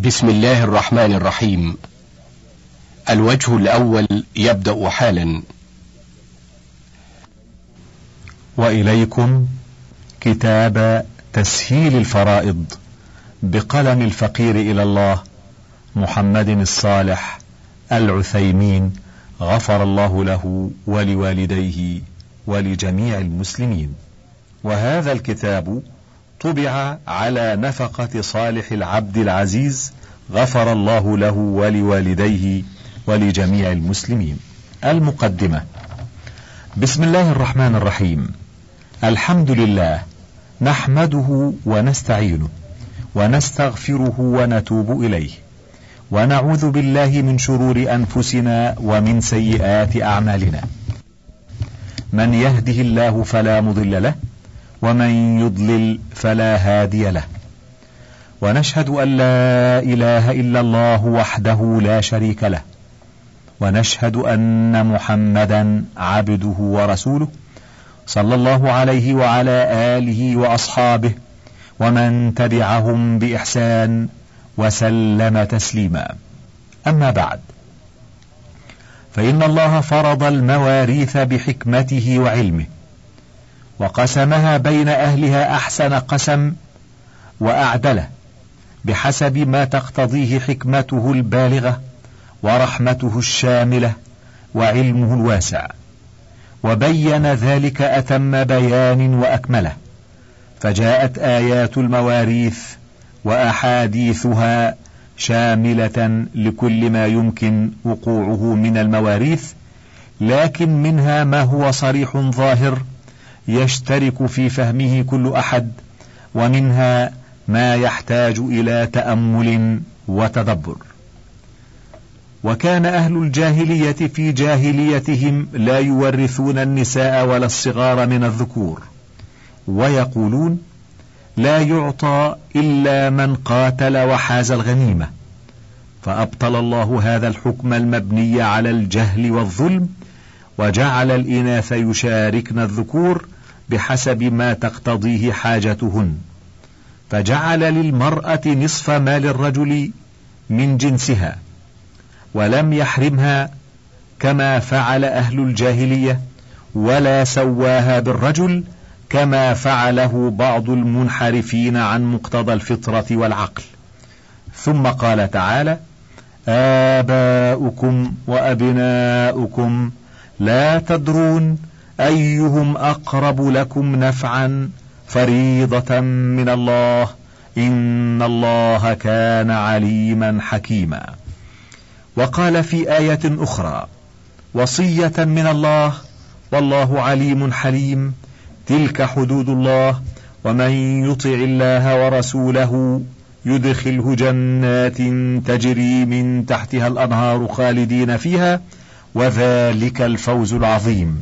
بسم الله الرحمن الرحيم. الوجه الأول يبدأ حالا. وإليكم كتاب تسهيل الفرائض بقلم الفقير إلى الله محمد الصالح العثيمين. غفر الله له ولوالديه ولجميع المسلمين. وهذا الكتاب طبع على نفقة صالح العبد العزيز غفر الله له ولوالديه ولجميع المسلمين. المقدمة بسم الله الرحمن الرحيم. الحمد لله نحمده ونستعينه ونستغفره ونتوب إليه ونعوذ بالله من شرور أنفسنا ومن سيئات أعمالنا. من يهده الله فلا مضل له ومن يضلل فلا هادي له. ونشهد أن لا إله إلا الله وحده لا شريك له. ونشهد أن محمدا عبده ورسوله صلى الله عليه وعلى آله وأصحابه ومن تبعهم بإحسان وسلم تسليما. أما بعد فإن الله فرض المواريث بحكمته وعلمه. وقسمها بين أهلها أحسن قسم وأعدله بحسب ما تقتضيه حكمته البالغة ورحمته الشاملة وعلمه الواسع. وبين ذلك أتم بيان وأكمله. فجاءت آيات المواريث وأحاديثها شاملة لكل ما يمكن وقوعه من المواريث لكن منها ما هو صريح ظاهر يشترك في فهمه كل أحد ومنها ما يحتاج إلى تأمل وتدبر. وكان أهل الجاهلية في جاهليتهم لا يورثون النساء ولا الصغار من الذكور ويقولون لا يعطى إلا من قاتل وحاز الغنيمة. فأبطل الله هذا الحكم المبني على الجهل والظلم وجعل الإناث يشاركن الذكور بحسب ما تقتضيه حاجتهن. فجعل للمرأة نصف مال الرجل من جنسها ولم يحرمها كما فعل أهل الجاهلية ولا سواها بالرجل كما فعله بعض المنحرفين عن مقتضى الفطرة والعقل. ثم قال تعالى آباؤكم وأبناؤكم لا تدرون أيهم أقرب لكم نفعا فريضة من الله؟ إن الله كان عليما حكيما. وقال في آية أخرى وصية من الله والله عليم حليم. تلك حدود الله ومن يطع الله ورسوله يدخله جنات تجري من تحتها الأنهار خالدين فيها وذلك الفوز العظيم.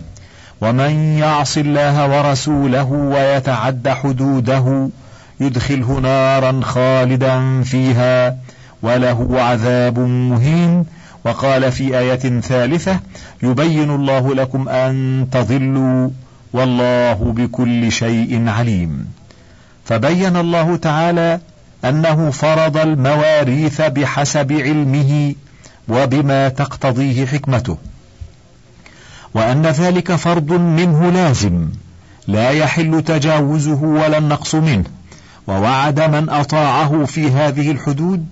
ومن يعص الله ورسوله ويتعد حدوده يدخله نارا خالدا فيها وله عذاب مهين. وقال في آية ثالثة يبين الله لكم أن تضلوا والله بكل شيء عليم. فبين الله تعالى أنه فرض المواريث بحسب علمه وبما تقتضيه حكمته. وأن ذلك فرض منه لازم. لا يحل تجاوزه ولا النقص منه. ووعد من أطاعه في هذه الحدود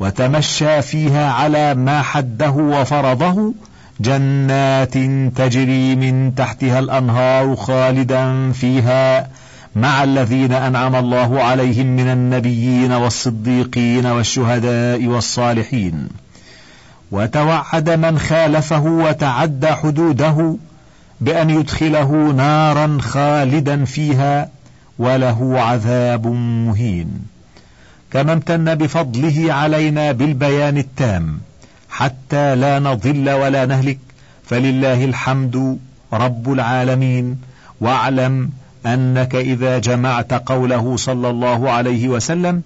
وتمشى فيها على ما حده وفرضه جنات تجري من تحتها الأنهار خالدا فيها مع الذين أنعم الله عليهم من النبيين والصديقين والشهداء والصالحين. وتوعد من خالفه وتعدى حدوده بأن يدخله نارا خالدا فيها وله عذاب مهين. كما امتن بفضله علينا بالبيان التام حتى لا نضل ولا نهلك فلله الحمد رب العالمين. واعلم أنك إذا جمعت قوله صلى الله عليه وسلم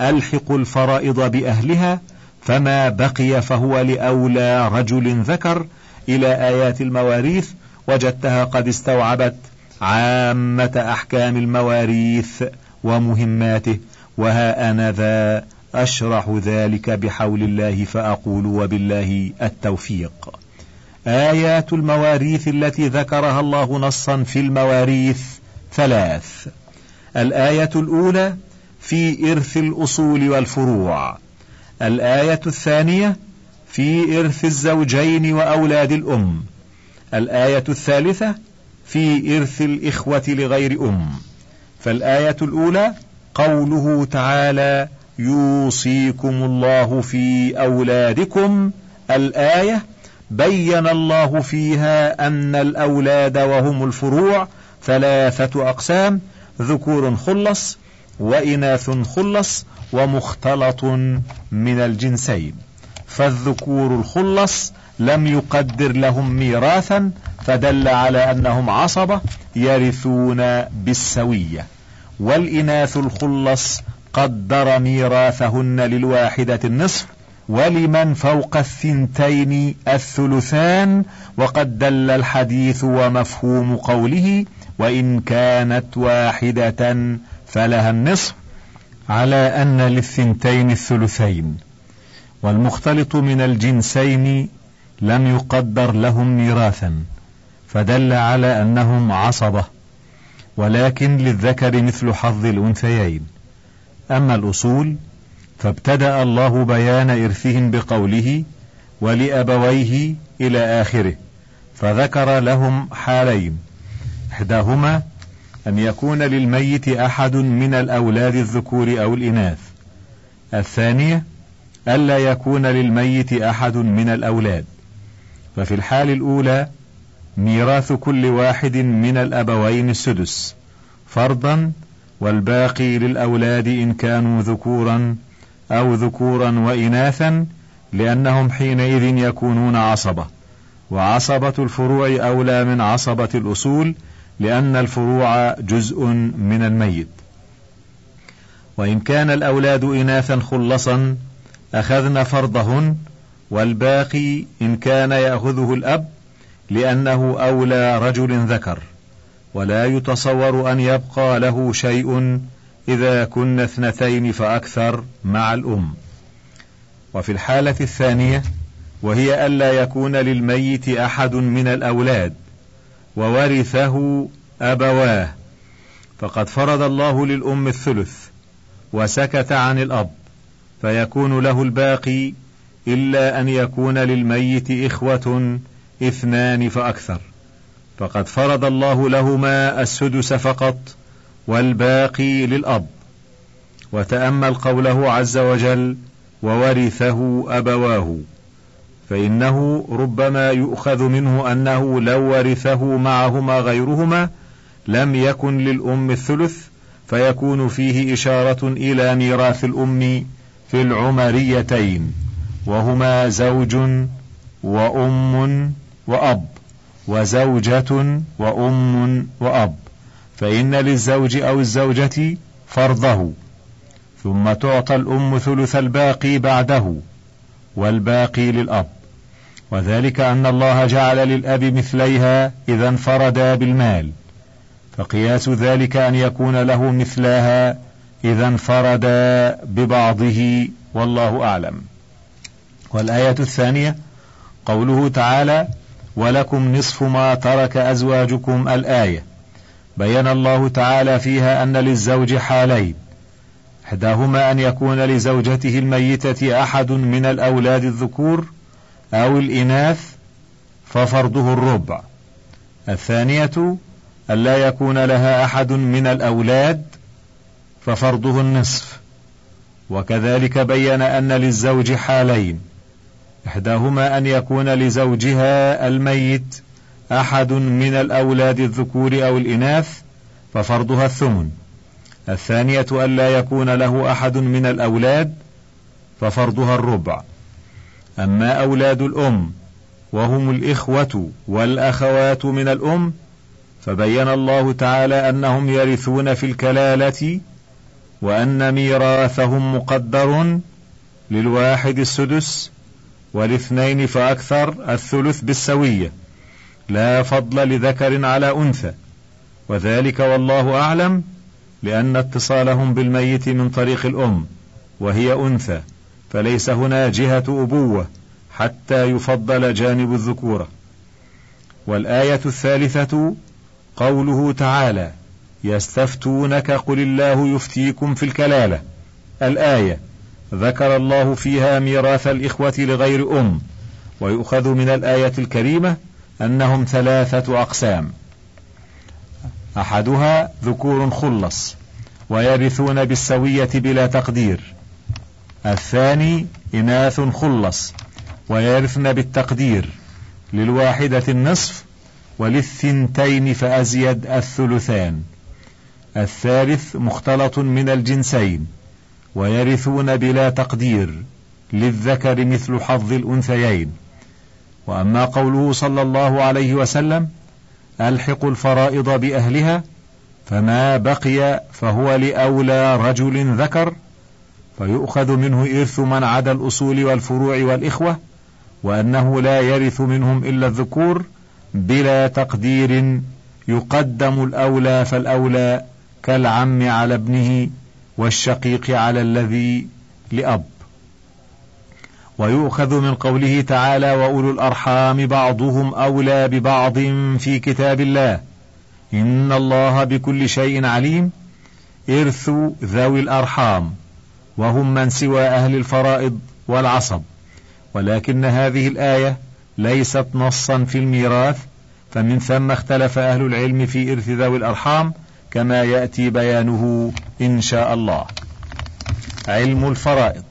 ألحق الفرائض بأهلها فما بقي فهو لأولى رجل ذكر إلى آيات المواريث وجدتها قد استوعبت عامة أحكام المواريث ومهماته وها أنا ذا أشرح ذلك بحول الله فأقول وبالله التوفيق. آيات المواريث التي ذكرها الله نصا في المواريث ثلاث. الآية الأولى في إرث الأصول والفروع. الآية الثانية في إرث الزوجين وأولاد الأم. الآية الثالثة في إرث الإخوة لغير أم. فالآية الأولى قوله تعالى يوصيكم الله في أولادكم. الآية بين الله فيها أن الأولاد وهم الفروع ثلاثة أقسام. ذكور خلص وإناث خلص ومختلط من الجنسين. فالذكور الخلص لم يقدر لهم ميراثا فدل على أنهم عصبة يرثون بالسوية. والإناث الخلص قدر ميراثهن للواحدة النصف ولمن فوق الثنتين الثلثان؟ وقد دل الحديث ومفهوم قوله وإن كانت واحدة فلها النصف على أن للثنتين الثلثين والمختلط من الجنسين لم يقدر لهم ميراثا فدل على أنهم عصبة ولكن للذكر مثل حظ الأنثيين. أما الأصول فابتدأ الله بيان إرثهم بقوله ولأبويه إلى آخره فذكر لهم حالين إحداهما أن يكون للميت أحد من الأولاد الذكور أو الإناث؟ الثانية ألا يكون للميت أحد من الأولاد؟ ففي الحال الأولى ميراث كل واحد من الأبوين السدس فرضا والباقي للأولاد إن كانوا ذكورا أو ذكورا وإناثا لأنهم حينئذ يكونون عصبة. وعصبة الفروع أولى من عصبة الأصول لأن الفروع جزء من الميت. وإن كان الأولاد إناثا خلصا أخذن فرضهن والباقي إن كان يأخذه الأب لأنه أولى رجل ذكر. ولا يتصور أن يبقى له شيء إذا كن اثنتين فأكثر مع الأم. وفي الحالة الثانية وهي ألا يكون للميت أحد من الأولاد وورثه أبواه. فقد فرض الله للأم الثلث وسكت عن الأب فيكون له الباقي إلا أن يكون للميت إخوة اثنان فأكثر. فقد فرض الله لهما السدس فقط والباقي للأب. وتأمل قوله عز وجل وورثه أبواه. فإنه ربما يؤخذ منه أنه لو ورثه معهما غيرهما لم يكن للأم الثلث فيكون فيه إشارة إلى ميراث الأم في العمريتين وهما زوج وأم وأب وزوجة وأم وأب فإن للزوج أو الزوجة فرضه ثم تعطى الأم ثلث الباقي بعده والباقي للأب. وذلك أن الله جعل للأب مثليها إذا انفردا بالمال. فقياس ذلك أن يكون له مثلها إذا انفردا ببعضه والله أعلم. والآية الثانية قوله تعالى ولكم نصف ما ترك أزواجكم. الآية بين الله تعالى فيها أن للزوج حالين إحداهما أن يكون لزوجته الميتة أحد من الأولاد الذكور أو الإناث ففرضه الربع. الثانية ألا يكون لها أحد من الأولاد ففرضه النصف. وكذلك بين أن للزوج حالين. إحداهما أن يكون لزوجها الميت أحد من الأولاد الذكور أو الإناث ففرضها الثمن. الثانية ألا يكون له أحد من الأولاد ففرضها الربع. أما أولاد الأم وهم الإخوة والأخوات من الأم فبين الله تعالى أنهم يرثون في الكلالة وأن ميراثهم مقدر للواحد السدس والاثنين فأكثر الثلث بالسوية. لا فضل لذكر على أنثى. وذلك والله أعلم لأن اتصالهم بالميت من طريق الأم وهي أنثى. فليس هنا جهة أبوة حتى يفضل جانب الذكورة. والآية الثالثة قوله تعالى يستفتونك قل الله يفتيكم في الكلالة. الآية ذكر الله فيها ميراث الإخوة لغير أم. ويؤخذ من الآية الكريمة أنهم ثلاثة أقسام. أحدها ذكور خلص ويرثون بالسوية بلا تقدير. الثاني إناث خلص ويرثن بالتقدير للواحدة النصف وللثنتين فأزيد الثلثان. الثالث مختلط من الجنسين ويرثون بلا تقدير للذكر مثل حظ الأنثيين. وأما قوله صلى الله عليه وسلم ألحقوا الفرائض بأهلها فما بقي فهو لأولى رجل ذكر فيؤخذ منه إرث من عدا الأصول والفروع والإخوة وأنه لا يرث منهم إلا الذكور بلا تقدير يقدم الأولى فالأولى كالعم على ابنه والشقيق على الذي لأب. ويؤخذ من قوله تعالى وأولو الأرحام بعضهم أولى ببعض في كتاب الله. إن الله بكل شيء عليم. إرث ذوي الأرحام. وهم من سوى أهل الفرائض والعصب. ولكن هذه الآية ليست نصا في الميراث فمن ثم اختلف أهل العلم في إرث ذوي الأرحام كما يأتي بيانه إن شاء الله. علم الفرائض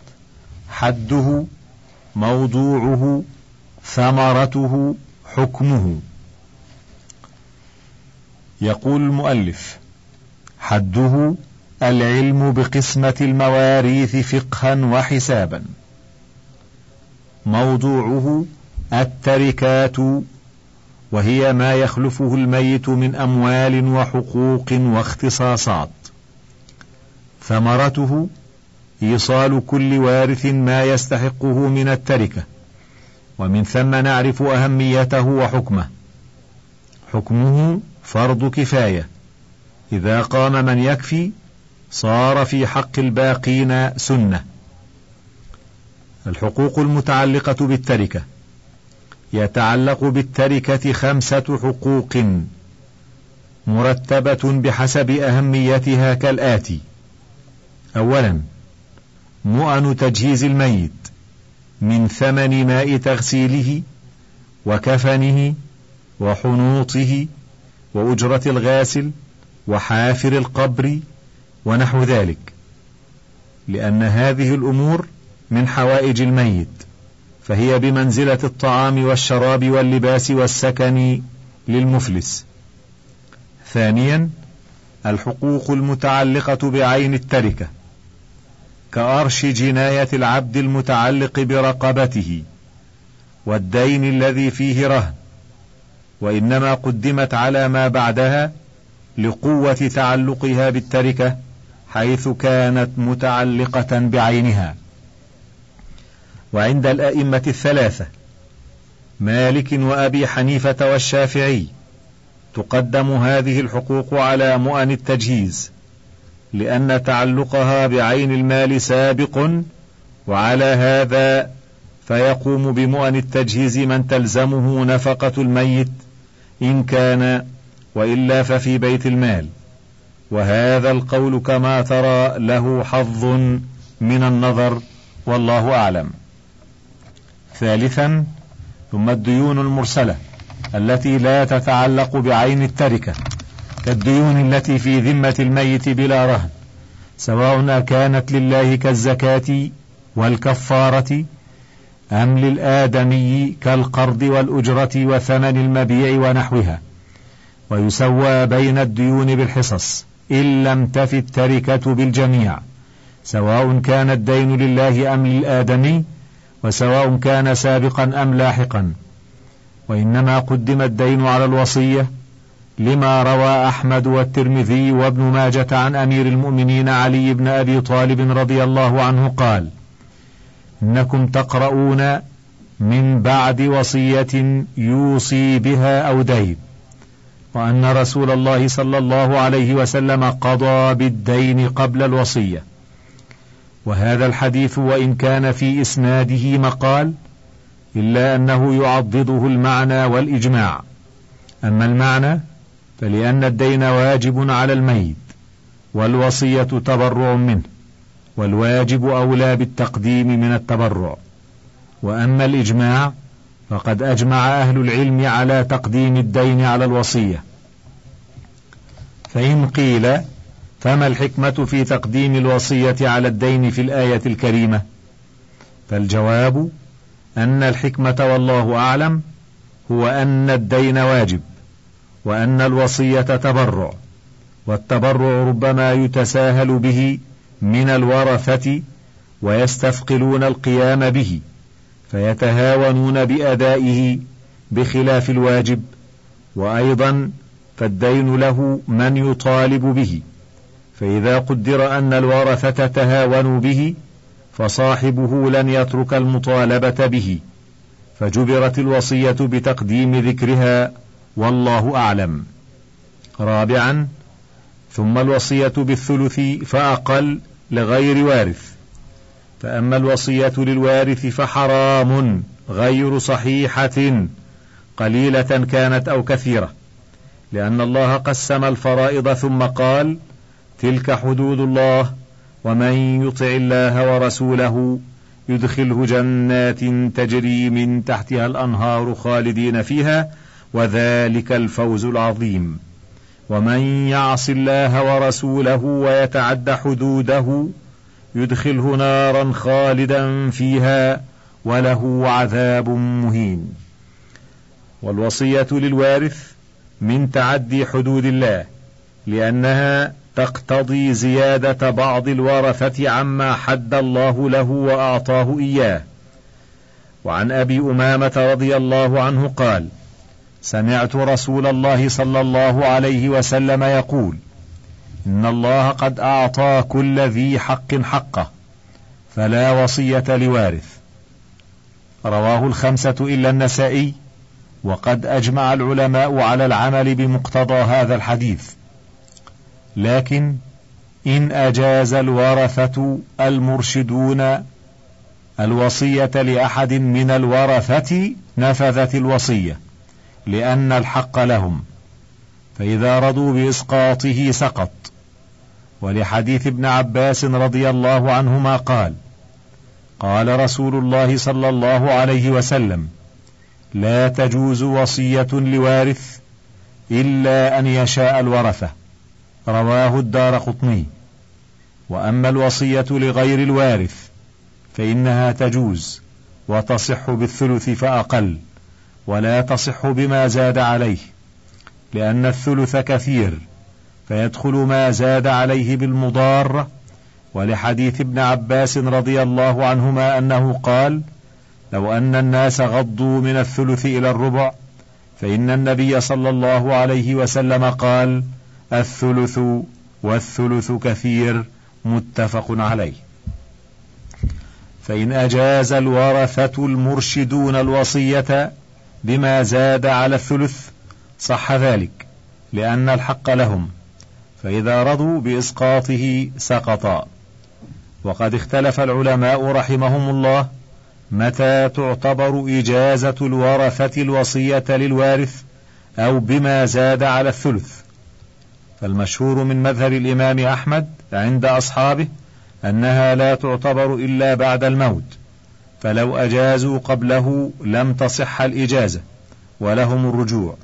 حده موضوعه ثمرته حكمه. يقول المؤلف حده العلم بقسمة المواريث فقها وحسابا. موضوعه التركات وهي ما يخلفه الميت من أموال وحقوق واختصاصات. ثمرته إيصال كل وارث ما يستحقه من التركة ومن ثم نعرف أهميته وحكمه. حكمه فرض كفاية إذا قام من يكفي صار في حق الباقين سنة. الحقوق المتعلقة بالتركة. يتعلق بالتركة خمسة حقوق مرتبة بحسب أهميتها كالآتي: أولا مؤن تجهيز الميت من ثمن ماء تغسيله وكفنه وحنوطه وأجرة الغاسل وحافر القبر ونحو ذلك، لأن هذه الأمور من حوائج الميت فهي بمنزلة الطعام والشراب واللباس والسكن للمفلس. ثانيا الحقوق المتعلقة بعين التركة كأرش جناية العبد المتعلق برقبته والدين الذي فيه رهن وإنما قدمت على ما بعدها لقوة تعلقها بالتركة حيث كانت متعلقة بعينها. وعند الأئمة الثلاثة مالك وأبي حنيفة والشافعي تقدم هذه الحقوق على مؤن التجهيز لأن تعلقها بعين المال سابق وعلى هذا فيقوم بمؤن التجهيز من تلزمه نفقة الميت إن كان وإلا ففي بيت المال. وهذا القول كما ترى له حظ من النظر والله أعلم. ثالثا ثم الديون المرسلة التي لا تتعلق بعين التركة كالديون التي في ذمة الميت بلا رهن سواء كانت لله كالزكاة والكفارة أم للآدمي كالقرض والأجرة وثمن المبيع ونحوها. ويسوى بين الديون بالحصص. إن لم تف التركة بالجميع سواء كان الدين لله أم للآدمي وسواء كان سابقا أم لاحقا. وإنما قدم الدين على الوصية لما روى أحمد والترمذي وابن ماجة عن أمير المؤمنين علي بن أبي طالب رضي الله عنه قال إنكم تقرؤون من بعد وصية يوصي بها أو دين. وأن رسول الله صلى الله عليه وسلم قضى بالدين قبل الوصية. وهذا الحديث وإن كان في إسناده مقال إلا أنه يعضده المعنى والإجماع. أما المعنى فلأن الدين واجب على الميت والوصية تبرع منه والواجب أولى بالتقديم من التبرع. وأما الإجماع فقد أجمع أهل العلم على تقديم الدين على الوصية. فإن قيل فما الحكمة في تقديم الوصية على الدين في الآية الكريمة؟ فالجواب أن الحكمة والله أعلم هو أن الدين واجب وأن الوصية تبرع والتبرع ربما يتساهل به من الورثة ويستثقلون القيام به. فيتهاونون بأدائه بخلاف الواجب وأيضا فالدين له من يطالب به. فإذا قدر أن الورثة تهاونوا به فصاحبه لن يترك المطالبة به. فجبرت الوصية بتقديم ذكرها والله أعلم. رابعا ثم الوصية بالثلث فأقل لغير وارث. فأما الوصية للوارث فحرام غير صحيحة قليلة كانت أو كثيرة لأن الله قسم الفرائض ثم قال تلك حدود الله ومن يطع الله ورسوله يدخله جنات تجري من تحتها الأنهار خالدين فيها وذلك الفوز العظيم. ومن يعص الله ورسوله ويتعد حدوده يدخله نارا خالدا فيها وله عذاب مهين. والوصية للوارث من تعدي حدود الله لأنها تقتضي زيادة بعض الورثة عما حد الله له وأعطاه إياه. وعن أبي أمامة رضي الله عنه قال سمعت رسول الله صلى الله عليه وسلم يقول إن الله قد أعطى كل ذي حق حقه فلا وصية لوارث. رواه الخمسة إلا النسائي وقد أجمع العلماء على العمل بمقتضى هذا الحديث. لكن إن أجاز الورثة المرشدون الوصية لأحد من الورثة نفذت الوصية لأن الحق لهم. فإذا رضوا بإسقاطه سقط. ولحديث ابن عباس رضي الله عنهما قال قال رسول الله صلى الله عليه وسلم لا تجوز وصية لوارث إلا أن يشاء الورثة. رواه الدار قطني. وأما الوصية لغير الوارث فإنها تجوز وتصح بالثلث فأقل ولا تصح بما زاد عليه. لأن الثلث كثير فيدخل ما زاد عليه بالمضاره ولحديث ابن عباس رضي الله عنهما أنه قال لو أن الناس غضوا من الثلث إلى الربع فإن النبي صلى الله عليه وسلم قال الثلث والثلث كثير متفق عليه. فإن أجاز الورثة المرشدون الوصية بما زاد على الثلث صح ذلك لأن الحق لهم فإذا رضوا بإسقاطه سقطا. وقد اختلف العلماء رحمهم الله متى تعتبر إجازة الورثة الوصية للوارث أو بما زاد على الثلث. فالمشهور من مذهب الإمام أحمد عند أصحابه أنها لا تعتبر إلا بعد الموت فلو أجازوا قبله لم تصح الإجازة ولهم الرجوع.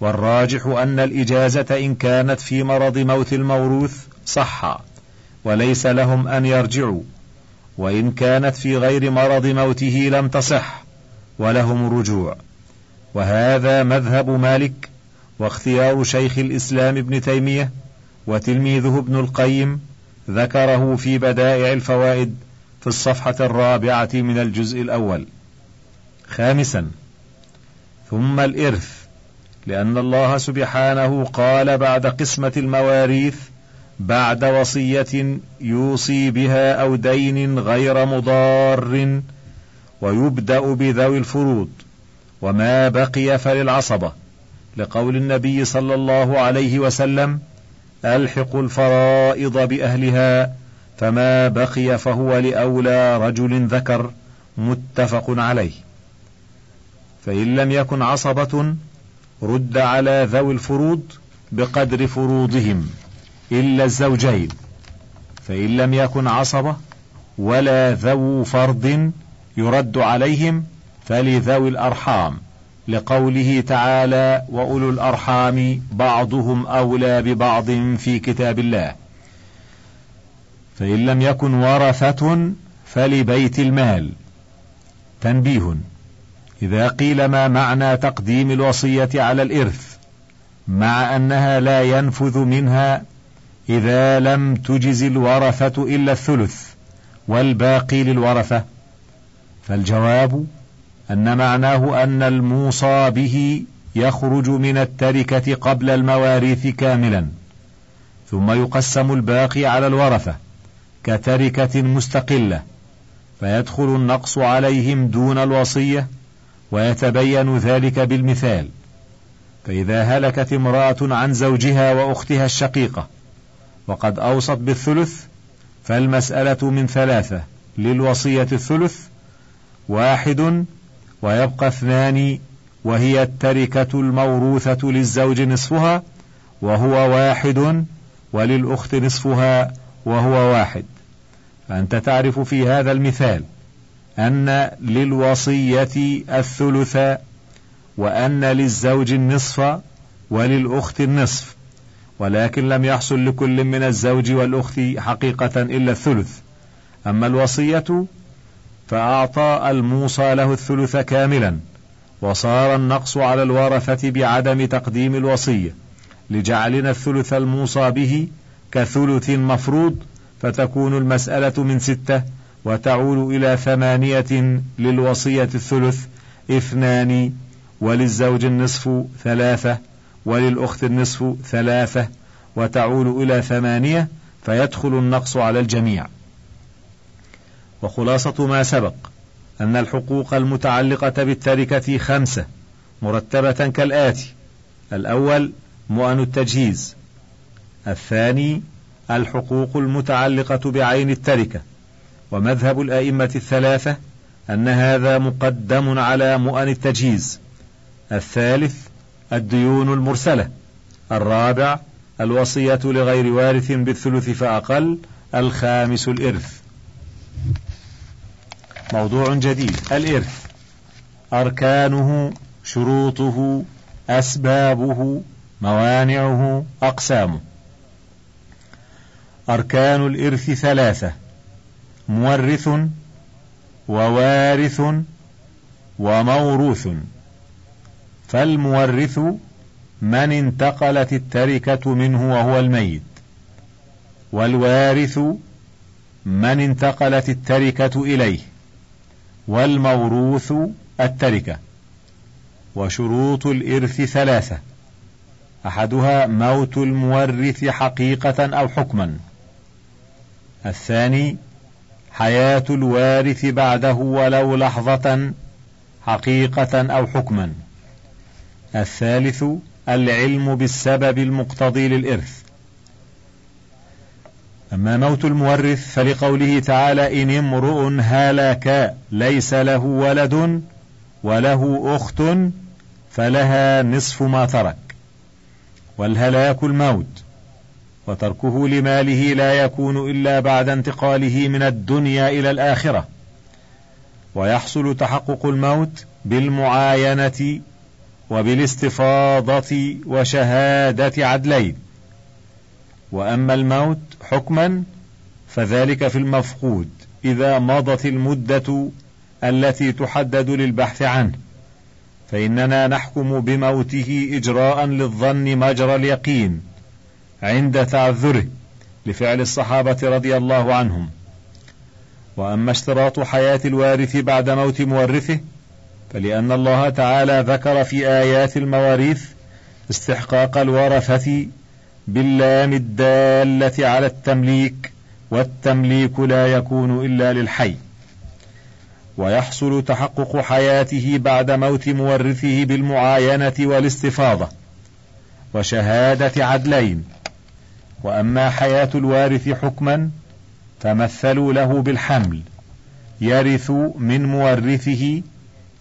والراجح أن الإجازة إن كانت في مرض موت الموروث صح وليس لهم أن يرجعوا وإن كانت في غير مرض موته لم تصح ولهم الرجوع وهذا مذهب مالك واختيار شيخ الإسلام ابن تيمية وتلميذه ابن القيم ذكره في بدائع الفوائد في الصفحة الرابعة من الجزء الأول. خامسا ثم الإرث. لأن الله سبحانه قال بعد قسمة المواريث بعد وصية يوصي بها أو دين غير مضار ويبدأ بذوي الفروض وما بقي فللعصبة لقول النبي صلى الله عليه وسلم الحقوا الفرائض بأهلها فما بقي فهو لأولى رجل ذكر متفق عليه فإن لم يكن عصبة رد على ذوي الفروض بقدر فروضهم إلا الزوجين فإن لم يكن عصبة ولا ذو فرض يرد عليهم فلذوي الأرحام لقوله تعالى وأولو الأرحام بعضهم أولى ببعض في كتاب الله. فإن لم يكن ورثة فلبيت المال. تنبيه إذا قيل ما معنى تقديم الوصية على الإرث مع أنها لا ينفذ منها إذا لم تجز الورثة إلا الثلث والباقي للورثة. فالجواب أن معناه أن الموصى به يخرج من التركة قبل المواريث كاملا ثم يقسم الباقي على الورثة كتركة مستقلة فيدخل النقص عليهم دون الوصية ويتبين ذلك بالمثال فإذا هلكت امرأة عن زوجها وأختها الشقيقة وقد أوصت بالثلث فالمسألة من ثلاثة للوصية الثلث واحد ويبقى اثنان وهي التركة الموروثة للزوج نصفها وهو واحد وللأخت نصفها وهو واحد. فأنت تعرف في هذا المثال أن للوصية الثلث وأن للزوج النصف وللأخت النصف ولكن لم يحصل لكل من الزوج والأخت حقيقة إلا الثلث. أما الوصية فأعطى الموصى له الثلث كاملا وصار النقص على الورثة بعدم تقديم الوصية لجعلنا الثلث الموصى به كثلث مفروض فتكون المسألة من ستة وتعول إلى ثمانية للوصية الثلث اثنان وللزوج النصف ثلاثة وللأخت النصف ثلاثة وتعول إلى ثمانية فيدخل النقص على الجميع. وخلاصة ما سبق أن الحقوق المتعلقة بالتركة خمسة مرتبة كالآتي: الأول مؤن التجهيز، الثاني الحقوق المتعلقة بعين التركة، ومذهب الأئمة الثلاثة أن هذا مقدم على مؤن التجهيز، الثالث الديون المرسلة، الرابع الوصية لغير وارث بالثلث فأقل، الخامس الإرث. موضوع جديد. الإرث. أركانه شروطه أسبابه موانعه أقسامه. أركان الإرث ثلاثة. مورث ووارث وموروث. فالمورث من انتقلت التركة منه وهو الميت. والوارث من انتقلت التركة إليه. والموروث التركة. وشروط الإرث ثلاثة. أحدها موت المورث حقيقة أو حكما. الثاني حياة الوارث بعده ولو لحظة حقيقة أو حكما. الثالث العلم بالسبب المقتضي للإرث. أما موت المورث فلقوله تعالى إن امرؤ هلك ليس له ولد وله أخت فلها نصف ما ترك. والهلاك الموت. وتركه لماله لا يكون إلا بعد انتقاله من الدنيا إلى الآخرة. ويحصل تحقق الموت بالمعاينة وبالاستفاضة وشهادة عدلين. وأما الموت حكما فذلك في المفقود إذا مضت المدة التي تحدد للبحث عنه. فإننا نحكم بموته إجراء للظن مجرى اليقين. عند تعذره لفعل الصحابة رضي الله عنهم. وأما اشتراط حياة الوارث بعد موت مورثه فلأن الله تعالى ذكر في آيات المواريث استحقاق الورثة باللام الدالة على التمليك والتمليك لا يكون إلا للحي. ويحصل تحقق حياته بعد موت مورثه بالمعاينة والاستفاضة وشهادة عدلين. وأما حياة الوارث حكما فمثلوا له بالحمل يرث من مورثه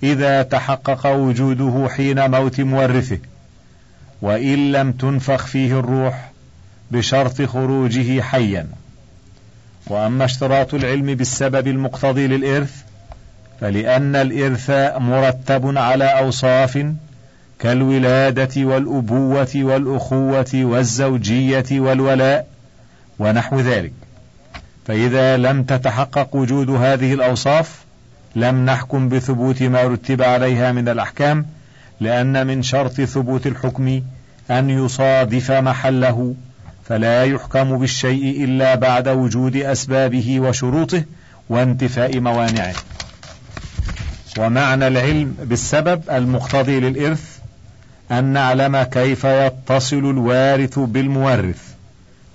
إذا تحقق وجوده حين موت مورثه وإن لم تنفخ فيه الروح بشرط خروجه حيا. وأما اشتراط العلم بالسبب المقتضي للإرث فلأن الإرث مرتب على أوصاف كالولادة والأبوة والأخوة والزوجية والولاء ونحو ذلك. فإذا لم تتحقق وجود هذه الأوصاف لم نحكم بثبوت ما رتب عليها من الأحكام لأن من شرط ثبوت الحكم أن يصادف محله فلا يحكم بالشيء إلا بعد وجود أسبابه وشروطه وانتفاء موانعه. ومعنى العلم بالسبب المقتضي للإرث أن نعلم كيف يتصل الوارث بالمورث.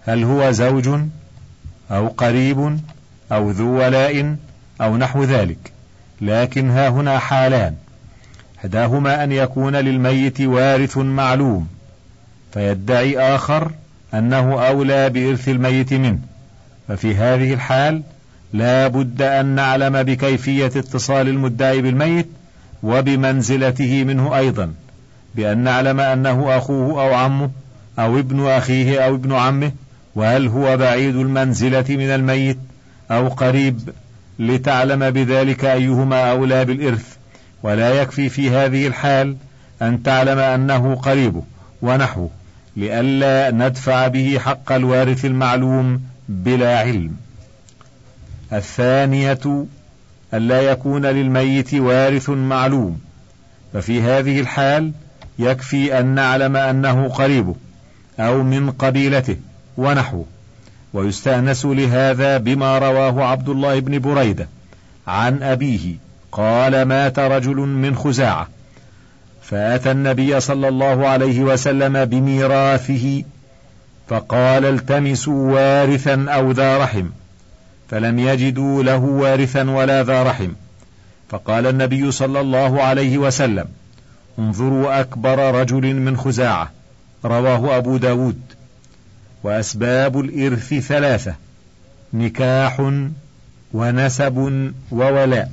هل هو زوج أو قريب أو ذو ولاء أو نحو ذلك. لكن ها هنا حالان. إحداهما أن يكون للميت وارث معلوم. فيدعي آخر أنه أولى بإرث الميت منه. ففي هذه الحال لا بد أن نعلم بكيفية اتصال المدعي بالميت وبمنزلته منه أيضا. بأن نعلم أنه أخوه أو عمه أو ابن أخيه أو ابن عمه وهل هو بعيد المنزلة من الميت أو قريب لتعلم بذلك أيهما أولى بالإرث؟ ولا يكفي في هذه الحال أن تعلم أنه قريبه ونحوه لئلا ندفع به حق الوارث المعلوم بلا علم. الثانية ألا يكون للميت وارث معلوم. ففي هذه الحال يكفي أن نعلم أنه قريبه أو من قبيلته ونحوه ويستأنس لهذا بما رواه عبد الله بن بريدة عن أبيه قال مات رجل من خزاعة فأتى النبي صلى الله عليه وسلم بميراثه فقال التمسوا وارثا أو ذا رحم فلم يجدوا له وارثا ولا ذا رحم فقال النبي صلى الله عليه وسلم انظروا أكبر رجل من خزاعة رواه أبو داود. وأسباب الإرث ثلاثة نكاح ونسب وولاء.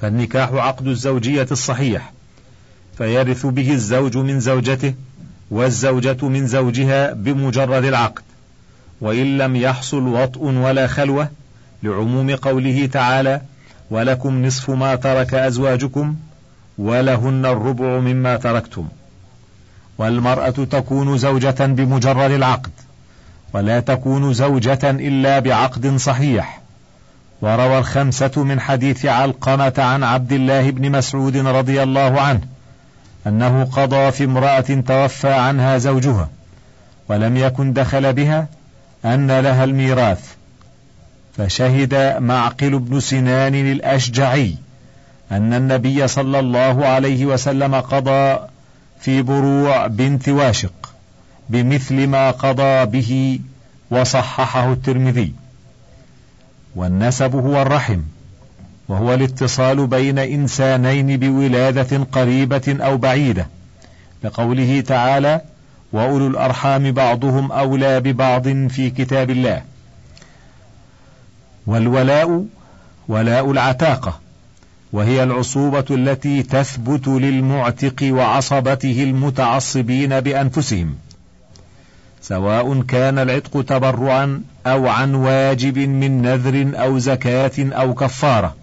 فالنكاح عقد الزوجية الصحيح فيرث به الزوج من زوجته والزوجة من زوجها بمجرد العقد. وإن لم يحصل وطء ولا خلوة لعموم قوله تعالى ولكم نصف ما ترك أزواجكم ولهن الربع مما تركتم. والمرأة تكون زوجة بمجرد العقد ولا تكون زوجة إلا بعقد صحيح. وروى الخمسة من حديث علقمة عن عبد الله بن مسعود رضي الله عنه أنه قضى في امرأة توفى عنها زوجها ولم يكن دخل بها أن لها الميراث. فشهد معقل بن سنان الأشجعي. أن النبي صلى الله عليه وسلم قضى في بروع بنت واشق بمثل ما قضى به وصححه الترمذي. والنسب هو الرحم وهو الاتصال بين إنسانين بولادة قريبة أو بعيدة لقوله تعالى وأولو الأرحام بعضهم أولى ببعض في كتاب الله والولاء ولاء العتاقة وهي العصوبة التي تثبت للمعتق وعصبته المتعصبين بأنفسهم، سواء كان العتق تبرعا أو عن واجب من نذر أو زكاة أو كفارة،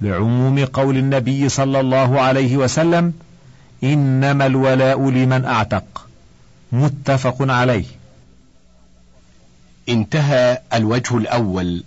لعموم قول النبي صلى الله عليه وسلم: إنما الولاء لمن أعتق، متفق عليه. انتهى الوجه الأول